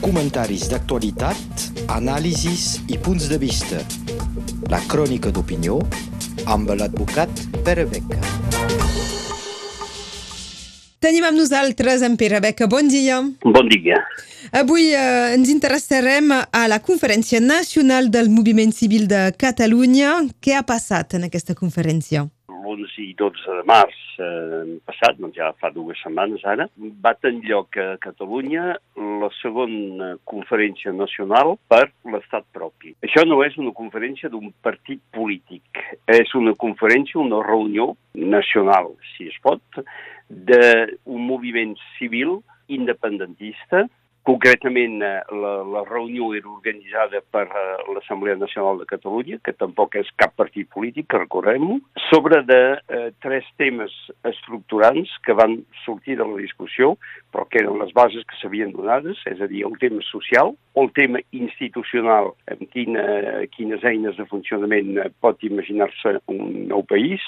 Comentaris d'actualitat, anàlisis i punts de vista. La crònica d'opinió amb l'advocat Pere Beca. Tenim amb nosaltres en Pere Beca. Bon dia. Bon dia. Avui eh, ens interessarem a la Conferència Nacional del Moviment Civil de Catalunya. Què ha passat en aquesta conferència? L'11 i 12 de març eh, passat, doncs ja fa dues setmanes ara, va tenir lloc a Catalunya la segona conferència nacional per l'estat propi. Això no és una conferència d'un partit polític, és una conferència, una reunió nacional, si es pot, d'un moviment civil independentista Concretament, eh, la, la reunió era organitzada per uh, l'Assemblea Nacional de Catalunya, que tampoc és cap partit polític, que recordem-ho, sobre de uh, tres temes estructurants que van sortir de la discussió, però que eren les bases que s'havien donades, és a dir, el tema social, el tema institucional, amb quina, quines eines de funcionament pot imaginar-se un nou país,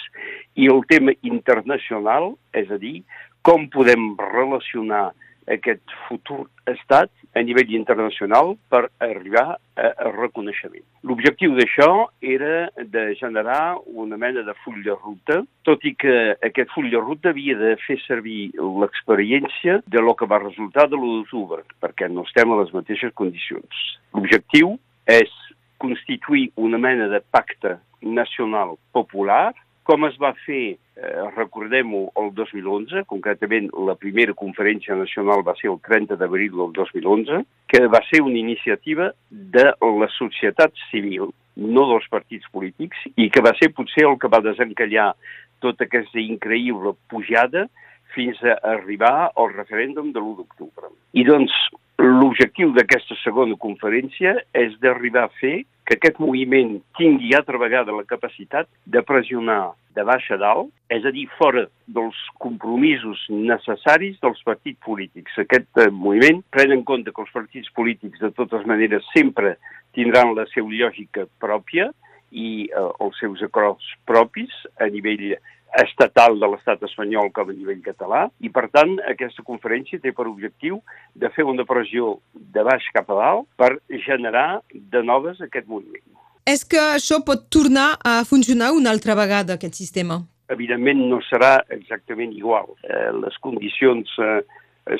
i el tema internacional, és a dir, com podem relacionar aquest futur estat a nivell internacional per arribar a, reconeixement. L'objectiu d'això era de generar una mena de full de ruta, tot i que aquest full de ruta havia de fer servir l'experiència de lo que va resultar de l'1 d'octubre, perquè no estem a les mateixes condicions. L'objectiu és constituir una mena de pacte nacional popular com es va fer, eh, recordem-ho, el 2011, concretament la primera conferència nacional va ser el 30 d'abril del 2011, que va ser una iniciativa de la societat civil, no dels partits polítics, i que va ser potser el que va desencallar tota aquesta increïble pujada fins a arribar al referèndum de l'1 d'octubre. I doncs l'objectiu d'aquesta segona conferència és d'arribar a fer que aquest moviment tingui altra vegada la capacitat de pressionar de baix a dalt, és a dir, fora dels compromisos necessaris dels partits polítics. Aquest eh, moviment pren en compte que els partits polítics, de totes maneres, sempre tindran la seva lògica pròpia i eh, els seus acords propis a nivell estatal de l'estat espanyol com a nivell català i, per tant, aquesta conferència té per objectiu de fer una pressió de baix cap a dalt per generar de noves aquest moviment. És que això pot tornar a funcionar una altra vegada, aquest sistema? Evidentment no serà exactament igual. Eh, les condicions eh,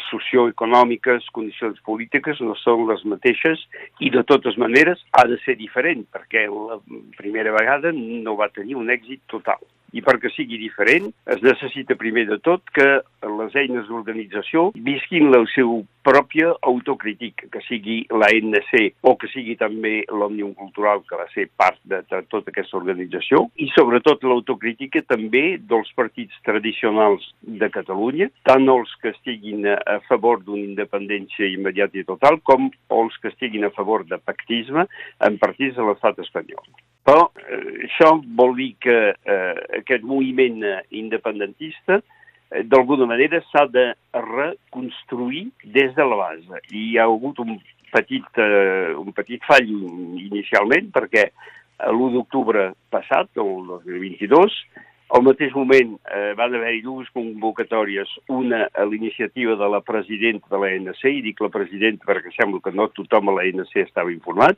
socioeconòmiques, condicions polítiques no són les mateixes i de totes maneres ha de ser diferent perquè la primera vegada no va tenir un èxit total i perquè sigui diferent es necessita primer de tot que les eines d'organització visquin la seva pròpia autocrítica, que sigui l'ANC o que sigui també l'Òmnium Cultural, que va ser part de, de tota aquesta organització, i sobretot l'autocrítica també dels partits tradicionals de Catalunya, tant els que estiguin a favor d'una independència immediata i total com els que estiguin a favor de pactisme en partits de l'estat espanyol. Però eh, això vol dir que eh, aquest moviment eh, independentista eh, d'alguna manera s'ha de reconstruir des de la base. I hi ha hagut un petit, eh, un petit fall inicialment perquè l'1 d'octubre passat, el 2022, al mateix moment eh, van haver-hi dues convocatòries, una a l'iniciativa de la presidenta de l'ANC, i dic la presidenta perquè sembla que no tothom a l'ANC estava informat,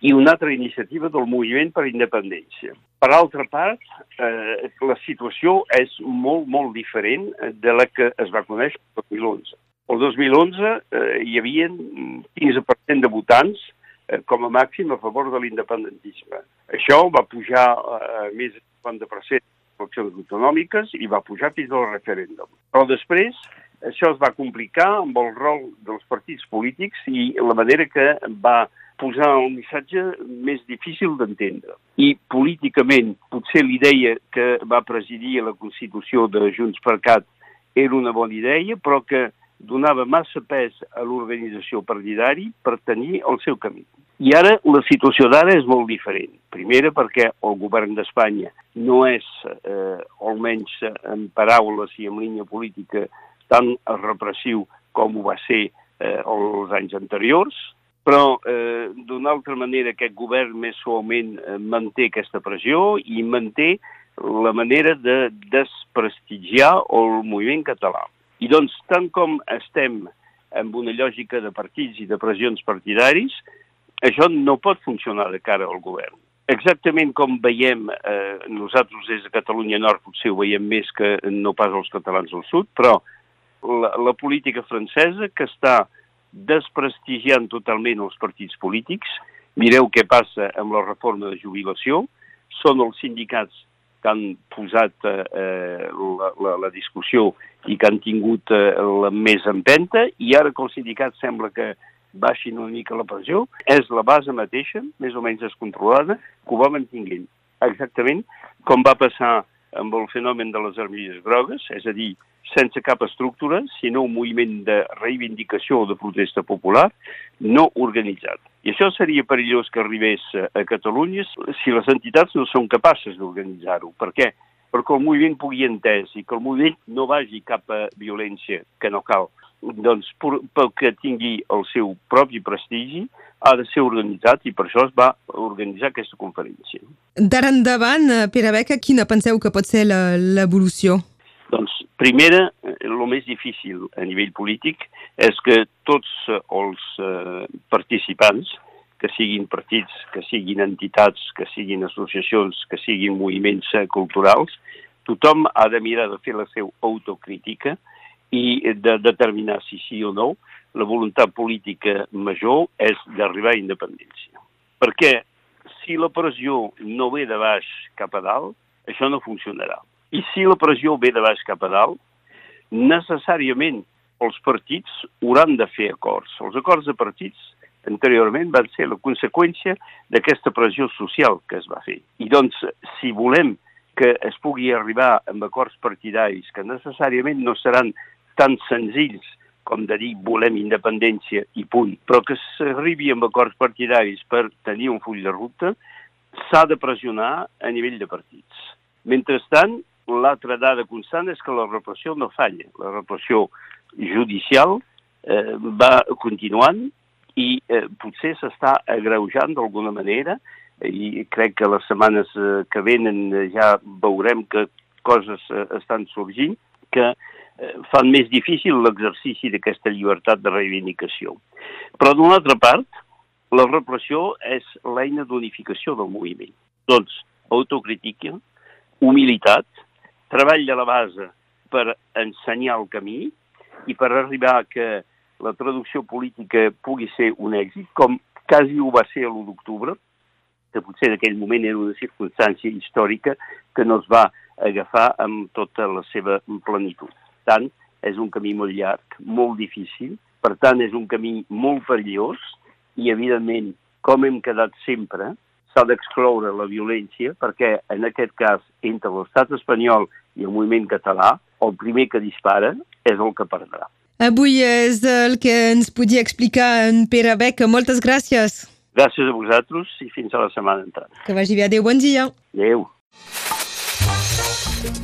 i una altra iniciativa del Moviment per Independència. Per altra part, eh, la situació és molt, molt diferent de la que es va conèixer el 2011. El 2011 eh, hi havia 15% de votants eh, com a màxim a favor de l'independentisme. Això va pujar a més del 50% eleccions autonòmiques i va pujar fins al referèndum. Però després això es va complicar amb el rol dels partits polítics i la manera que va posar el missatge més difícil d'entendre. I políticament, potser l'idea que va presidir la Constitució de Junts per Cat era una bona idea, però que donava massa pes a l'organització partidari per tenir el seu camí. I ara la situació d'ara és molt diferent. Primera perquè el govern d'Espanya no és, eh, almenys en paraules i en línia política, tan repressiu com ho va ser eh, els anys anteriors, però eh, d'una altra manera aquest govern més suaument eh, manté aquesta pressió i manté la manera de desprestigiar el moviment català. I doncs, tant com estem amb una lògica de partits i de pressions partidaris, això no pot funcionar de cara al govern. Exactament com veiem, eh, nosaltres des de Catalunya Nord potser ho veiem més que no pas els catalans del sud, però la, la política francesa que està desprestigiant totalment els partits polítics, mireu què passa amb la reforma de jubilació, són els sindicats que han posat eh, la, la, la discussió i que han tingut eh, la més empenta, i ara que els sindicats sembla que baixin una mica la pressió, és la base mateixa, més o menys descontrolada, que ho va mantinguent. Exactament com va passar amb el fenomen de les armilles grogues, és a dir, sense cap estructura, sinó un moviment de reivindicació o de protesta popular no organitzat. I això seria perillós que arribés a Catalunya si les entitats no són capaces d'organitzar-ho. Per què? Perquè el moviment pugui entès i que el moviment no vagi cap a violència, que no cal, doncs, pel que tingui el seu propi prestigi, ha de ser organitzat i per això es va organitzar aquesta conferència. D'ara endavant, eh, Pere Beca, quina penseu que pot ser l'evolució? Primera, el més difícil a nivell polític és que tots els eh, participants, que siguin partits, que siguin entitats, que siguin associacions, que siguin moviments eh, culturals, tothom ha de mirar de fer la seva autocrítica, i de determinar si sí o no la voluntat política major és d'arribar a independència. Perquè si la pressió no ve de baix cap a dalt, això no funcionarà. I si la pressió ve de baix cap a dalt, necessàriament els partits hauran de fer acords. Els acords de partits anteriorment van ser la conseqüència d'aquesta pressió social que es va fer. I doncs, si volem que es pugui arribar amb acords partidaris que necessàriament no seran tan senzills com de dir volem independència i punt, però que s'arribi amb acords partidaris per tenir un full de ruta, s'ha de pressionar a nivell de partits. Mentrestant, l'altra dada constant és que la repressió no falla. La repressió judicial eh, va continuant i eh, potser s'està agreujant d'alguna manera i crec que les setmanes eh, que venen ja veurem que coses eh, estan sorgint que Eh, fan més difícil l'exercici d'aquesta llibertat de reivindicació. Però, d'una altra part, la repressió és l'eina d'unificació del moviment. Doncs, autocrítica, humilitat, treball de la base per ensenyar el camí i per arribar a que la traducció política pugui ser un èxit, com quasi ho va ser l'1 d'octubre, que potser en aquell moment era una circumstància històrica que no es va agafar amb tota la seva plenitud. Tant, és un camí molt llarg, molt difícil, per tant, és un camí molt perillós i, evidentment, com hem quedat sempre, s'ha d'excloure la violència perquè, en aquest cas, entre l'estat espanyol i el moviment català, el primer que dispara és el que perdrà. Avui és el que ens podia explicar en Pere Beca. Moltes gràcies. Gràcies a vosaltres i fins a la setmana entrant. Que vagi bé. Adéu, bon dia. Adéu.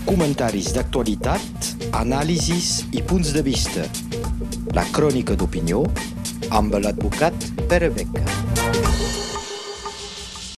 Comentaris d'actualitat, anàlisis i punts de vista. La crònica d'opinió amb l'advocat Pere Beca.